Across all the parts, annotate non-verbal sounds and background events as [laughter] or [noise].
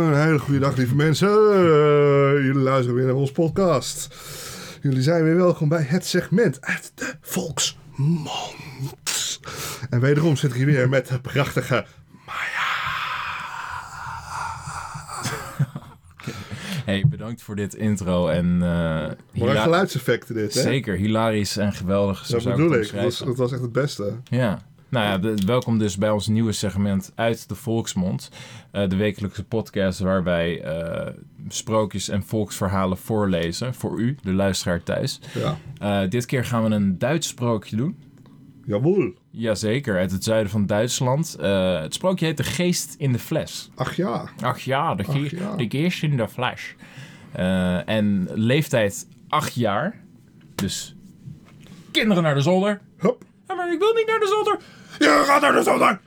Een hele goede dag, lieve mensen. Eh, jullie luisteren weer naar ons podcast. Jullie zijn weer welkom bij het segment uit de Volksmond. En wederom zit ik hier weer met de prachtige Maya. [laughs] Hey, bedankt voor dit intro en uh, hila- geluidseffecten dit, hè? zeker hilarisch en geweldig. Dat bedoel ik. Dat was, was echt het beste. Ja. Nou ja, de- welkom dus bij ons nieuwe segment uit de Volksmond. Eh, de wekelijkse podcast waar wij eh, sprookjes en volksverhalen voorlezen voor u, de luisteraar thuis. Ja. Eh, dit keer gaan we een Duits sprookje doen. Jawohl. Jazeker, uit het zuiden van Duitsland. Het sprookje heet De Geest in de Fles. Ach ja. Ach ja, de, ge- ja. de geest in de fles. En leeftijd acht jaar. Dus kinderen naar de zolder. Hup. Ja, maar ik wil niet naar de zolder. Ja, gaat naar de zolder.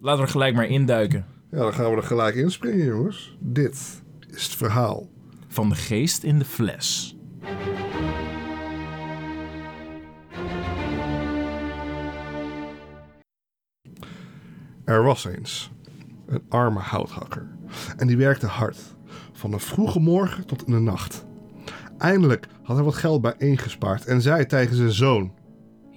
Laten we er gelijk maar induiken. Ja, dan gaan we er gelijk inspringen, jongens. Dit is het verhaal. Van de geest in de fles. Er was eens een arme houthakker. En die werkte hard. Van de vroege morgen tot in de nacht. Eindelijk had hij wat geld bijeengespaard en zei tegen zijn zoon: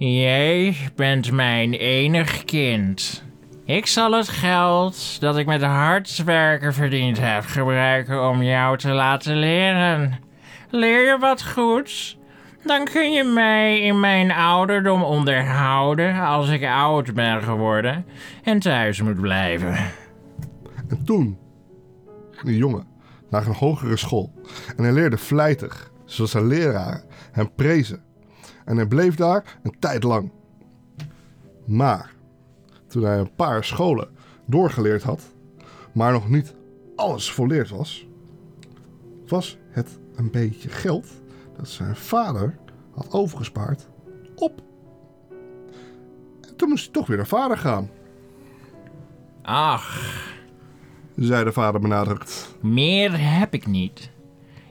Jij bent mijn enig kind. Ik zal het geld dat ik met hard werken verdiend heb gebruiken om jou te laten leren. Leer je wat goeds? Dan kun je mij in mijn ouderdom onderhouden als ik oud ben geworden en thuis moet blijven. En toen ging de jongen naar een hogere school. En hij leerde vlijtig, zoals zijn leraren hem prezen. En hij bleef daar een tijd lang. Maar toen hij een paar scholen doorgeleerd had, maar nog niet alles volleerd was, was het een beetje geld dat zijn vader had overgespaard op. En toen moest hij toch weer naar vader gaan, Ach, zei de vader benadrukt. meer heb ik niet.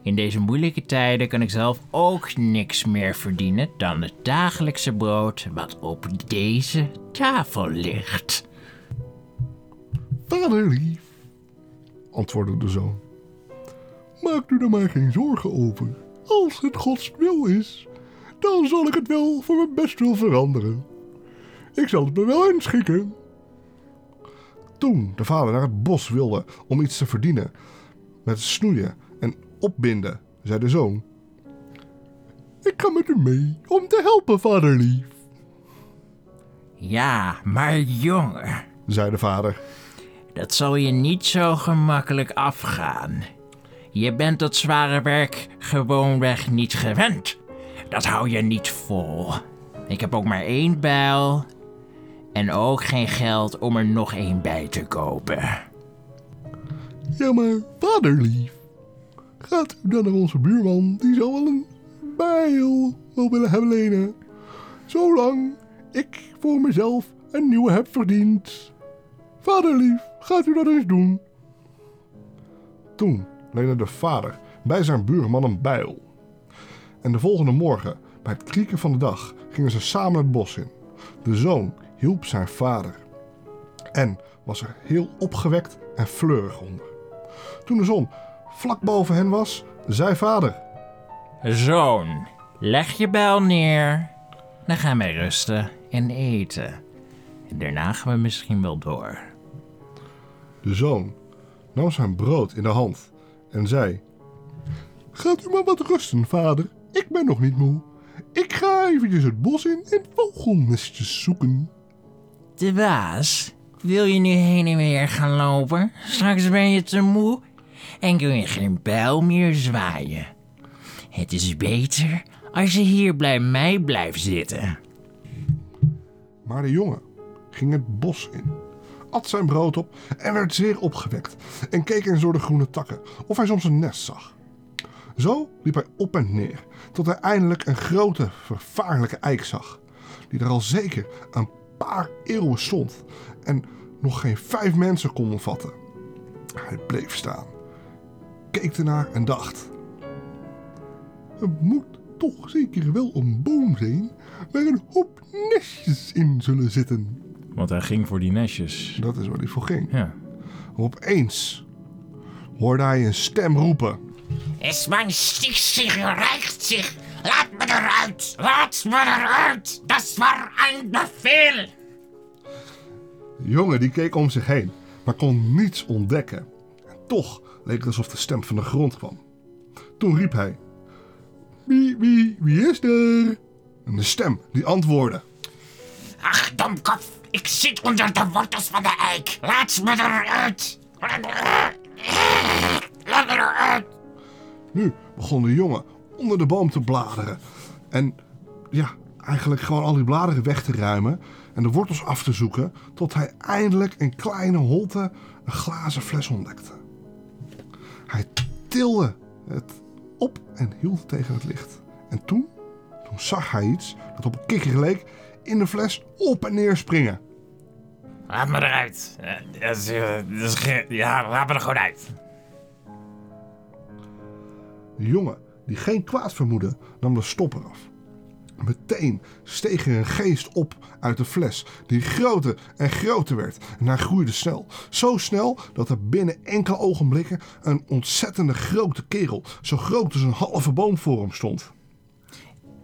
In deze moeilijke tijden kan ik zelf ook niks meer verdienen dan het dagelijkse brood wat op deze tafel ligt. Vaderlief, antwoordde de zoon. Maak u er maar geen zorgen over. Als het Gods wil is, dan zal ik het wel voor mijn best wil veranderen. Ik zal het me wel inschikken. Toen de vader naar het bos wilde om iets te verdienen met snoeien en opbinden, zei de zoon: Ik ga met u mee om te helpen, vaderlief, Ja, maar jongen, zei de vader. dat zal je niet zo gemakkelijk afgaan. Je bent dat zware werk gewoonweg niet gewend. Dat hou je niet vol. Ik heb ook maar één bijl en ook geen geld om er nog één bij te kopen. Ja, maar vaderlief, gaat u dan naar onze buurman, die zal wel een bijl wel willen hebben lenen. Zolang ik voor mezelf een nieuwe heb verdiend. Vaderlief, gaat u dat eens doen. Toen leende de vader bij zijn buurman een bijl. En de volgende morgen, bij het krieken van de dag, gingen ze samen het bos in. De zoon hielp zijn vader en was er heel opgewekt en fleurig onder. Toen de zon vlak boven hen was, zei vader: Zoon, leg je bijl neer. Dan gaan wij rusten en eten. En daarna gaan we misschien wel door. De zoon nam zijn brood in de hand en zei: Gaat u maar wat rusten, vader. Ik ben nog niet moe. Ik ga eventjes het bos in en vogelnestjes zoeken. De baas, wil je nu heen en weer gaan lopen? Straks ben je te moe en kun je geen bijl meer zwaaien. Het is beter als je hier bij mij blijft zitten. Maar de jongen ging het bos in, at zijn brood op en werd zeer opgewekt en keek eens door de groene takken of hij soms een nest zag. Zo liep hij op en neer tot hij eindelijk een grote, vervaarlijke eik zag, die er al zeker een paar eeuwen stond en nog geen vijf mensen kon omvatten. Hij bleef staan, keek ernaar en dacht: Het moet toch zeker wel een boom zijn waar een hoop nestjes in zullen zitten. Want hij ging voor die nestjes. Dat is waar hij voor ging. Ja. Opeens hoorde hij een stem roepen. Is mijn stiek zich reikt zich. Laat me eruit. Laat me eruit. Dat is maar een bevel. De jongen die keek om zich heen, maar kon niets ontdekken. En toch leek alsof de stem van de grond kwam. Toen riep hij: Wie, wie, wie is er? En de stem die antwoordde: Ach, domkop. Ik zit onder de wortels van de eik. Laat me eruit. Laat me eruit. Nu begon de jongen onder de boom te bladeren. En ja, eigenlijk gewoon al die bladeren weg te ruimen en de wortels af te zoeken, tot hij eindelijk in kleine holte een glazen fles ontdekte. Hij tilde het op en hield het tegen het licht. En toen, toen zag hij iets dat op een kikker leek in de fles op en neer springen. Laat me eruit. Eh, dat is, dat is ge- ja, laat me er gewoon uit. De jongen, die geen kwaad vermoedde, nam de stopper af. Meteen steeg er een geest op uit de fles, die groter en groter werd. En hij groeide snel. Zo snel dat er binnen enkele ogenblikken een ontzettende grote kerel, zo groot als een halve boom voor hem stond.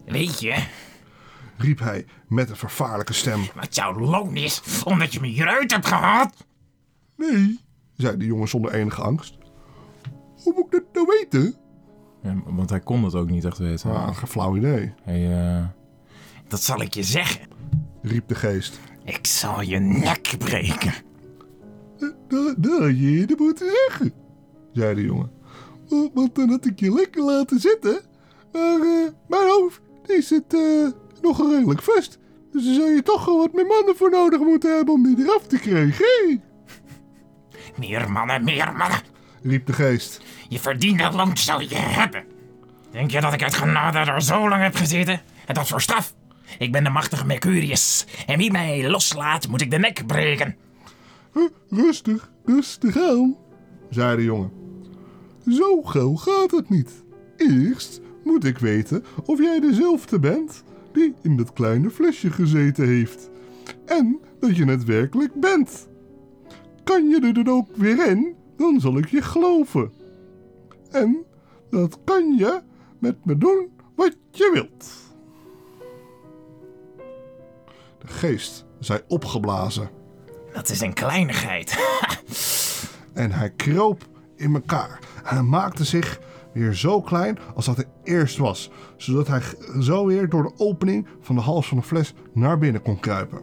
Weet je Riep hij met een vervaarlijke stem. wat jouw loon is omdat je me hieruit hebt gehaald? Nee, zei de jongen zonder enige angst. Hoe moet ik dat nou weten? Ja, want hij kon het ook niet echt weten. Ah, geen flauw idee, Hij, eh, Dat zal ik je zeggen. riep de geest. Ik zal je nek breken. Dat, dat had je eerder moeten zeggen, zei de jongen. Want- Want dan had ik je lekker laten zitten. Maar eh, mijn hoofd die zit eh, nog redelijk vast. Dus daar zou je toch wel wat meer mannen voor nodig moeten hebben om die eraf te krijgen. Meer mannen, meer mannen. Riep de geest. Je verdiende loon zou je hebben. Denk je dat ik uit genade er zo lang heb gezeten? En dat voor straf? Ik ben de machtige Mercurius. En wie mij loslaat, moet ik de nek breken. Rustig, rustig aan, zei de jongen. Zo gauw gaat het niet. Eerst moet ik weten of jij dezelfde bent die in dat kleine flesje gezeten heeft. En dat je het werkelijk bent. Kan je er dan ook weer in, dan zal ik je geloven. En dat kan je met me doen wat je wilt. De geest zei opgeblazen. Dat is een kleinigheid. [laughs] En hij kroop in elkaar. En hij maakte zich weer zo klein als dat hij eerst was. Zodat hij zo weer door de opening van de hals van de fles naar binnen kon kruipen.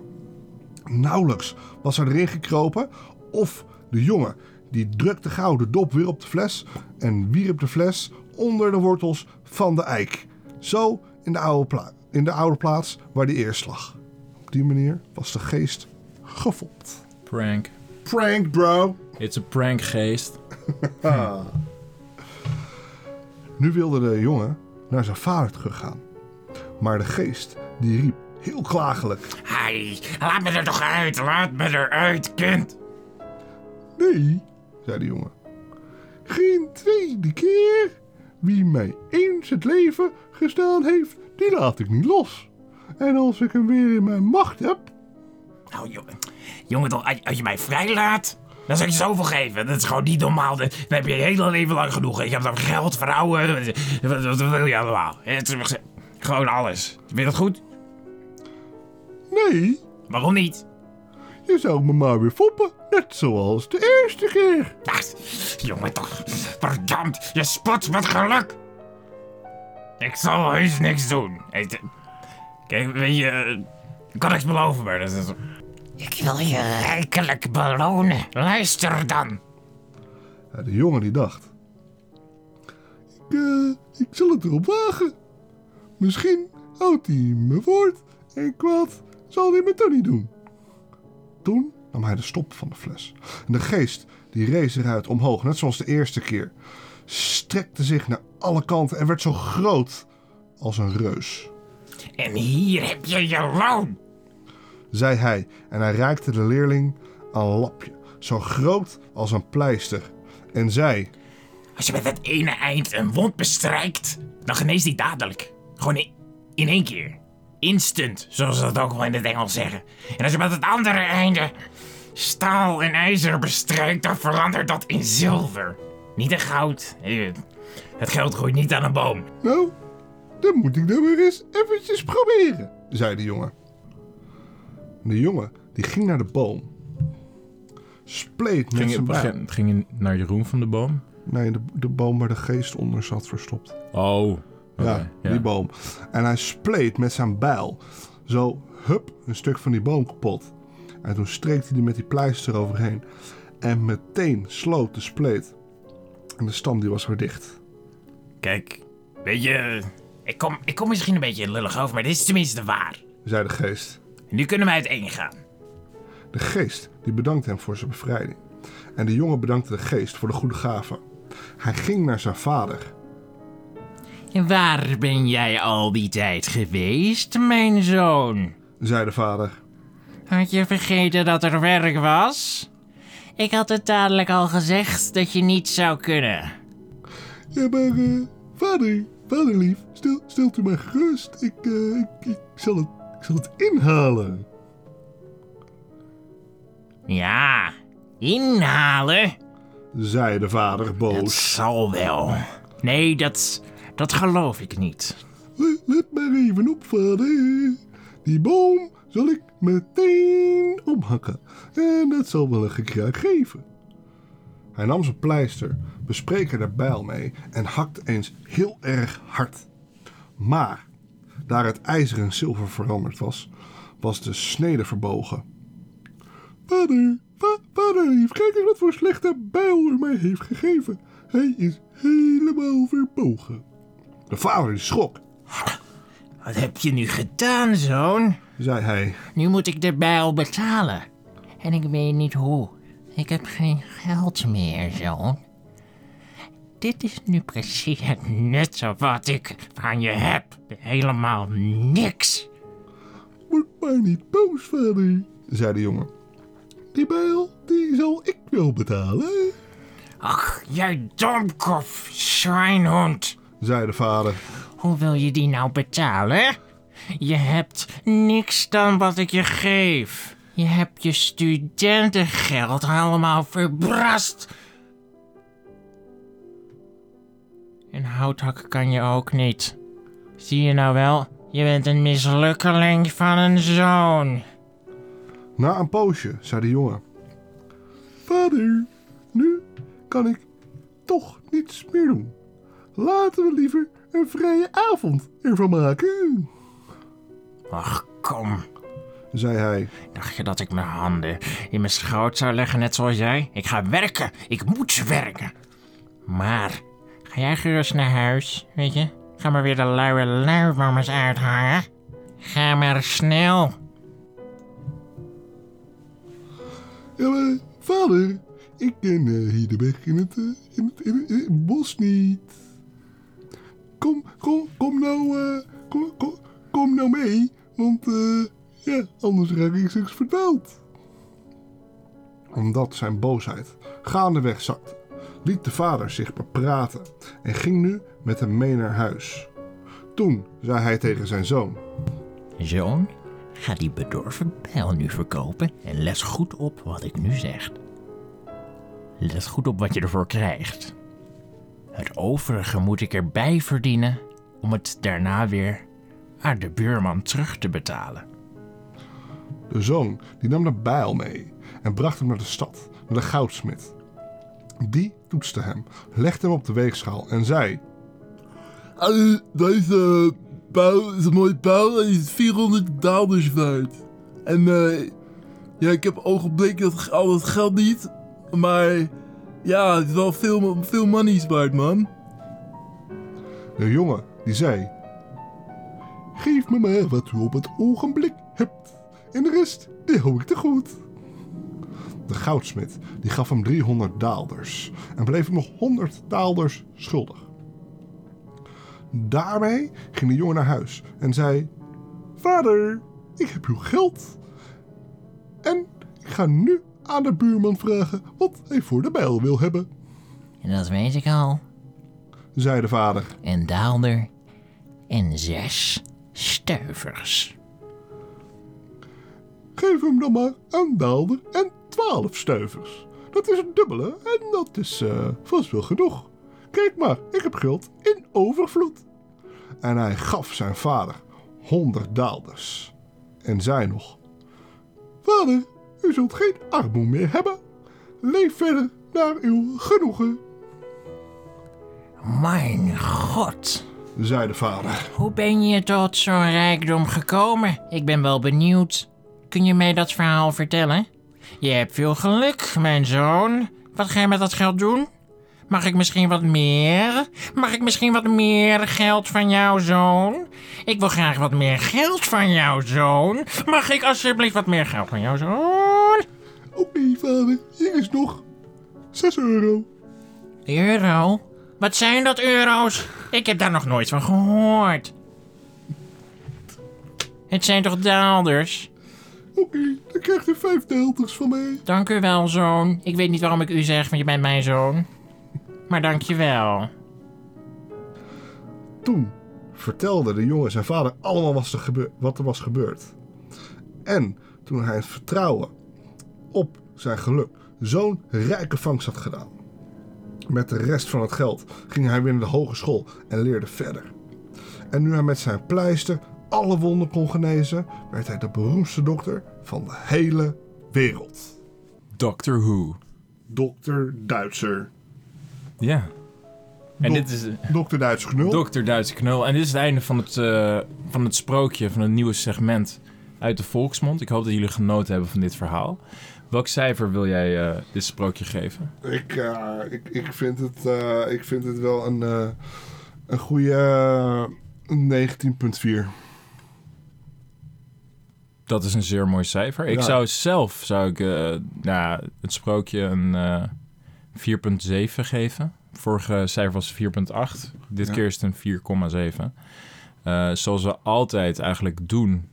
Nauwelijks was hij erin gekropen of de jongen die drukte gauw de dop weer op de fles en wierp de fles onder de wortels van de eik. Zo in de oude, pla- in de oude plaats waar die eerst lag. Op die manier was de geest gefopt. prank. Prank, bro! It's a prank, geest. [laughs] Nu wilde de jongen naar zijn vader teruggaan. Maar de geest die riep heel klagelijk. Hai, laat me er toch uit. Laat me eruit, kind. Nee, zei de jongen. Geen tweede keer. Wie mij eens het leven gestaan heeft, die laat ik niet los. En als ik hem weer in mijn macht heb, Nou, jongen. Jongen, toch, als je mij vrijlaat, dan zou ik je zoveel geven. Dat is gewoon niet normaal. Dan heb je je hele leven lang genoeg. Je hebt dan geld, vrouwen. Wat wil je allemaal? Het is gewoon alles. Vind je dat goed? nee, Waarom niet? Je zou me maar weer foppen. Net zoals de eerste keer. Ach, jongen toch. Verdammt, je spot met geluk. Ik zal heus niks doen. Kijk, weet je, eh, ik kan niks beloven, maar dat is... Ik wil je rijkelijk belonen. Luister dan. Ja, de jongen die dacht. Ik, eh, ik zal het erop wagen. Misschien houdt hij me woord en kwaad zal hij me toch niet doen. Toen nam hij de stop van de fles. En de geest die rees eruit omhoog, net zoals de eerste keer. Strekte zich naar alle kanten en werd zo groot als een reus. En hier heb je je loon. Zei hij en hij reikte de leerling een lapje. Zo groot als een pleister. En zei... Als je met het ene eind een wond bestrijkt, dan geneest die dadelijk. Gewoon in, in één keer. Instant, zoals ze dat ook wel in het Engels zeggen. En als je met het andere einde staal en ijzer bestrijkt, dan verandert dat in zilver. Niet in goud. Eh, Het geld groeit niet aan een boom. Nou, dan moet ik dan maar eens eventjes proberen, zei de jongen. De jongen die ging naar de boom. Spleet met Ging zijn ging, ging je naar Jeroen van de boom? Nee, de, de boom waar de geest onder zat verstopt. Oh. Ja, die boom. En hij spleet met zijn bijl. Zo, hup, een stuk van die boom kapot. En toen streek hij er met die pleister overheen. En meteen sloot de spleet. En de stam die was weer dicht. Kijk, weet je, ik kom, ik kom misschien een beetje lullig over, maar dit is tenminste waar. Zei de geest. En nu kunnen we uiteen gaan. De geest die bedankte hem voor zijn bevrijding. En de jongen bedankte de geest voor de goede gave. Hij ging naar zijn vader. Waar ben jij al die tijd geweest, mijn zoon? Zei de vader. Had je vergeten dat er werk was? Ik had het dadelijk al gezegd dat je niet zou kunnen. Ja, maar eh, vader, vaderlief, stel, stelt u maar gerust. Ik, eh, ik, ik, zal het, ik zal het inhalen. Ja, inhalen? Zei de vader boos. zal wel. Nee, dat, dat geloof ik niet. Let, maar even op, vader. Die boom zal ik meteen omhakken. En dat zal wel een gekraak geven. Hij nam zijn pleister, bespreek er de bijl mee en hakt eens heel erg hard. Maar, daar het ijzer in zilver veranderd was, was de snede verbogen. Vader, va vaderlief, kijk eens wat voor slechte bijl u mij heeft gegeven. Hij is helemaal verbogen. De vader schrok, Wat heb je nu gedaan, zoon? zei hij. Nu moet ik de bijl betalen. En ik weet niet hoe. Ik heb geen geld meer, zoon. Dit is nu precies het nut wat ik van je heb. Helemaal niks. Word maar niet boos, vader, zei de jongen. Die bijl, die zal ik wel betalen, Ach, jij domkop, schrijnhond. Zei de vader. Hoe wil je die nou betalen? Je hebt niks dan wat ik je geef. Je hebt je studentengeld allemaal verbrast. En houthakken kan je ook niet. Zie je nou wel? Je bent een mislukkeling van een zoon. Na een poosje zei de jongen. Vader, nu kan ik toch niets meer doen. Laten we liever een vrije avond ervan maken, Ach, kom. zei hij. Dacht je dat ik mijn handen in mijn schoot zou leggen, net zoals jij? Ik ga werken. Ik moet werken. Maar, ga jij gerust naar huis, weet je? Ga maar weer de luie luiwamers uithangen. Ga maar snel. Ja, maar vader, ik ken eh, hier de weg in het, eh, in het, in het, in het bos niet. Kom, kom, kom nou, eh, kom, kom, kom nou mee, want eh, ja, anders raak ik straks verdwaald. Omdat zijn boosheid gaandeweg zakte, liet de vader zich bepraten en ging nu met hem mee naar huis. Toen zei hij tegen zijn zoon, Zoon, ga die bedorven bijl nu verkopen en let goed op wat ik nu zeg. Let goed op wat je ervoor krijgt. Het overige moet ik erbij verdienen om het daarna weer aan de buurman terug te betalen. De zoon die nam de bijl mee en bracht hem naar de stad, naar de goudsmid. Die toetste hem, legde hem op de weegschaal en zei... Deze bijl is een mooie bijl en is 400 dollars waard. En eh, ja, ik heb ogenblikkelijk al het geld niet, maar ja, het is wel veel, veel money's waard, man. De jongen die zei... Geef me maar wat u op het ogenblik hebt. En de rest, die hou ik te goed. De goudsmid die gaf hem 300 daalders en bleef hem nog 100 daalders schuldig. Daarmee ging de jongen naar huis en zei... Vader, ik heb uw geld. En ik ga nu aan de buurman vragen wat hij voor de bijl wil hebben, En dat weet ik al. zei de vader. En daalder. En zes. stuivers. Geef hem dan maar een daalder en twaalf stuivers. Dat is een dubbele en dat is eh, vast wel genoeg. Kijk maar, ik heb geld in overvloed. En hij gaf zijn vader honderd daalders. En zei nog: Vader, u zult geen armoe meer hebben. Leef verder naar uw genoegen, Mijn god, zei de vader. hoe ben je tot zo'n rijkdom gekomen? Ik ben wel benieuwd. Kun je mij dat verhaal vertellen? Je hebt veel geluk, mijn zoon. Wat ga je met dat geld doen? Mag ik misschien wat meer? Mag ik misschien wat meer geld van jouw zoon? Ik wil graag wat meer geld van jouw zoon. Mag ik alsjeblieft wat meer geld van jouw zoon? Oké, vader, hier is nog 6 euro. Euro? Wat zijn dat euro's? Ik heb daar nog nooit van gehoord. Het zijn toch daalders? Oké, dan krijgt u vijf deelters van mij. Dank u wel, zoon. Ik weet niet waarom ik u zeg, want je bent mijn zoon. Maar dank je wel. Toen vertelde de jongen zijn vader allemaal wat er, wat er was gebeurd. En toen hij het vertrouwen op zijn geluk zo'n rijke vangst had gedaan. Met de rest van het geld ging hij weer naar de hogeschool en leerde verder. En nu hij met zijn pleister alle wonden kon genezen, werd hij de beroemdste dokter van de hele wereld. Doctor Who. Dokter Duitser. Ja. En Dok- dit is eh, Dokter Duitser knul. Dokter Duitse Knul. En dit is het einde van het, eh, van het sprookje, van het nieuwe segment uit de volksmond. Ik hoop dat jullie genoten hebben van dit verhaal. Welk cijfer wil jij eh, dit sprookje geven? Ik, eh, ik, ik, vind het, eh, ik vind het wel een, een goede eh, 19.4. Dat is een zeer mooi cijfer. Ik Ja. zou zelf zou ik, nou, het sprookje een eh 4,7 geven. Vorige cijfer was 4,8. Dit Ja. keer is het een 4,7. Eh, zoals we altijd eigenlijk doen,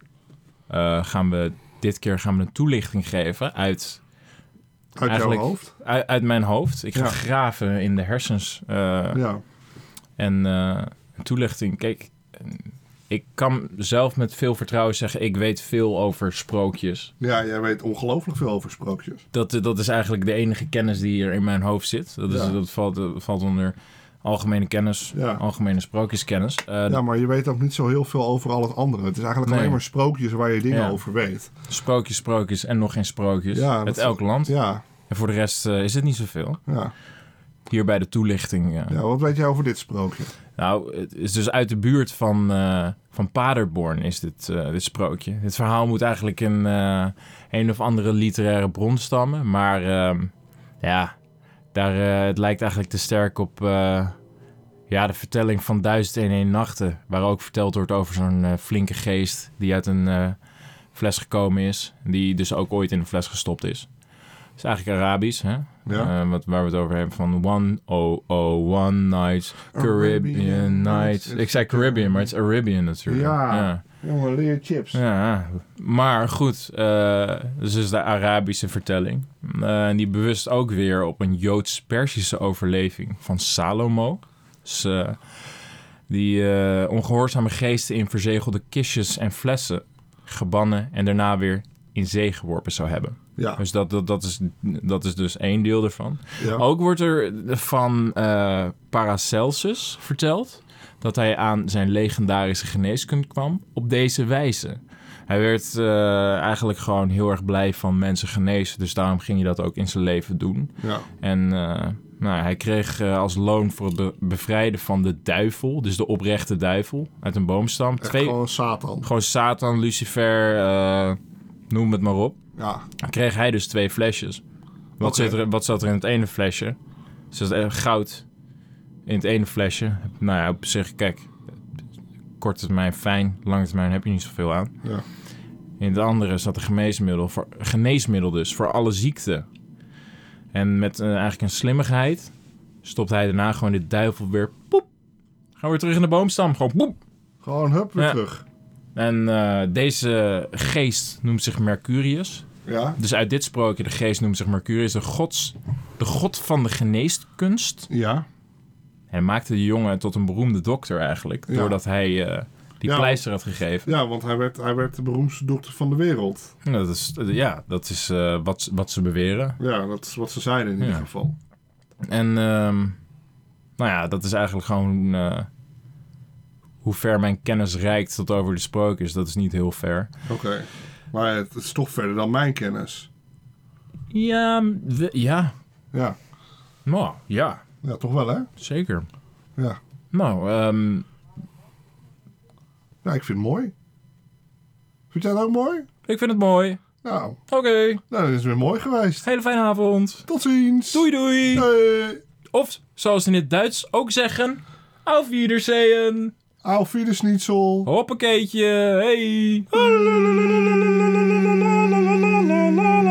gaan we dit keer gaan we een toelichting geven uit, Uit jouw hoofd? uit, uit mijn hoofd. Ik ga Ja. graven in de hersens. eh, Ja. En eh, een toelichting, kijk, ik kan zelf met veel vertrouwen zeggen, ik weet veel over sprookjes. ja, jij weet ongelooflijk veel over sprookjes. Dat, dat is eigenlijk de enige kennis die hier in mijn hoofd zit. Dat, is, Ja. dat, valt, dat valt onder algemene kennis, Ja. algemene sprookjeskennis. Eh, Ja, maar je weet ook niet zo heel veel over al het andere. Het is eigenlijk Nee. alleen maar sprookjes waar je dingen Ja. over weet. Sprookjes, sprookjes en nog geen sprookjes. Ja, uit elk land. Ja, En voor de rest eh, is het niet zoveel. ja. Hier bij de toelichting. eh, ja, wat weet jij over dit sprookje? Nou, het is dus uit de buurt van, van Paderborn is dit, dit sprookje. Dit verhaal moet eigenlijk in een of andere literaire bron stammen. Maar ehm, ja, daar, eh, het lijkt eigenlijk te sterk op eh, ja, de vertelling van Duizend en één Nachten. Waar ook verteld wordt over zo'n eh, flinke geest die uit een fles gekomen is. Die dus ook ooit in een fles gestopt is. Het is eigenlijk Arabisch, hè? Ja. Wat, waar we het over hebben van One oh oh One Night Caribbean Arabian Night. Nights. Ik zei Caribbean, maar het is Arabian natuurlijk. Ja. ja. Jongen, leer chips. Ja, maar goed, eh dus is de Arabische vertelling. Eh, die bewust ook weer op een Joods-Persische overleving van Salomo. Dus, eh, die eh, ongehoorzame geesten in verzegelde kistjes en flessen gebannen en daarna weer in zee geworpen zou hebben. Ja. Dus dat, dat, dat, is, dat is dus één deel ervan. ja. Ook wordt er van Paracelsus verteld dat hij aan zijn legendarische geneeskunde kwam op deze wijze. Hij werd eh, eigenlijk gewoon heel erg blij van mensen genezen, dus daarom ging hij dat ook in zijn leven doen. ja. En eh, nou, hij kreeg eh, als loon voor het be- bevrijden van de duivel, dus de oprechte duivel, uit een boomstam. Echt Twee, gewoon Satan. gewoon Satan, Lucifer, noem het maar op Ja. kreeg hij dus twee flesjes. Wat, zit er, wat zat er in het ene flesje? Dus goud in het ene flesje. Nou ja, op zich, kijk, korte termijn fijn, lange termijn heb je niet zoveel aan. Ja. In het andere zat een geneesmiddel, voor, geneesmiddel dus, voor alle ziekten. En met eh, eigenlijk een slimmigheid stopt hij daarna gewoon de duivel weer, poep, gaan we weer terug in de boomstam. Gewoon poep. Gewoon hup, weer Ja. terug. En eh, deze geest noemt zich Mercurius. Ja. Dus uit dit sprookje, de geest noemt zich Mercurius, de, gods, de god van de geneeskunst. Ja. En maakte de jongen tot een beroemde dokter eigenlijk. Ja. Doordat hij eh, die Ja. pleister had gegeven. Ja, want hij werd, hij werd de beroemdste dokter van de wereld. Dat is, ja, dat is eh, wat, wat ze beweren. Ja, dat is wat ze zeiden in ieder geval. En ehm, nou ja, dat is eigenlijk gewoon eh, hoe ver mijn kennis reikt tot over de sprookjes. Dat is niet heel ver. Oké. Maar het is toch verder dan mijn kennis. Ja, we- ja, Ja, nou, ja, ja toch wel hè? zeker. Ja. Nou, ehm, ja, ik vind het mooi. Vind jij het ook mooi? ik vind het mooi. Nou, Oké, nou, dat is weer mooi geweest. hele fijne avond. Tot ziens. Doei doei. Hey. Of, zoals ze in het Duits ook zeggen, auf Wiedersehen. Auf Wiedersnitzel. Hoppakeetje, hey.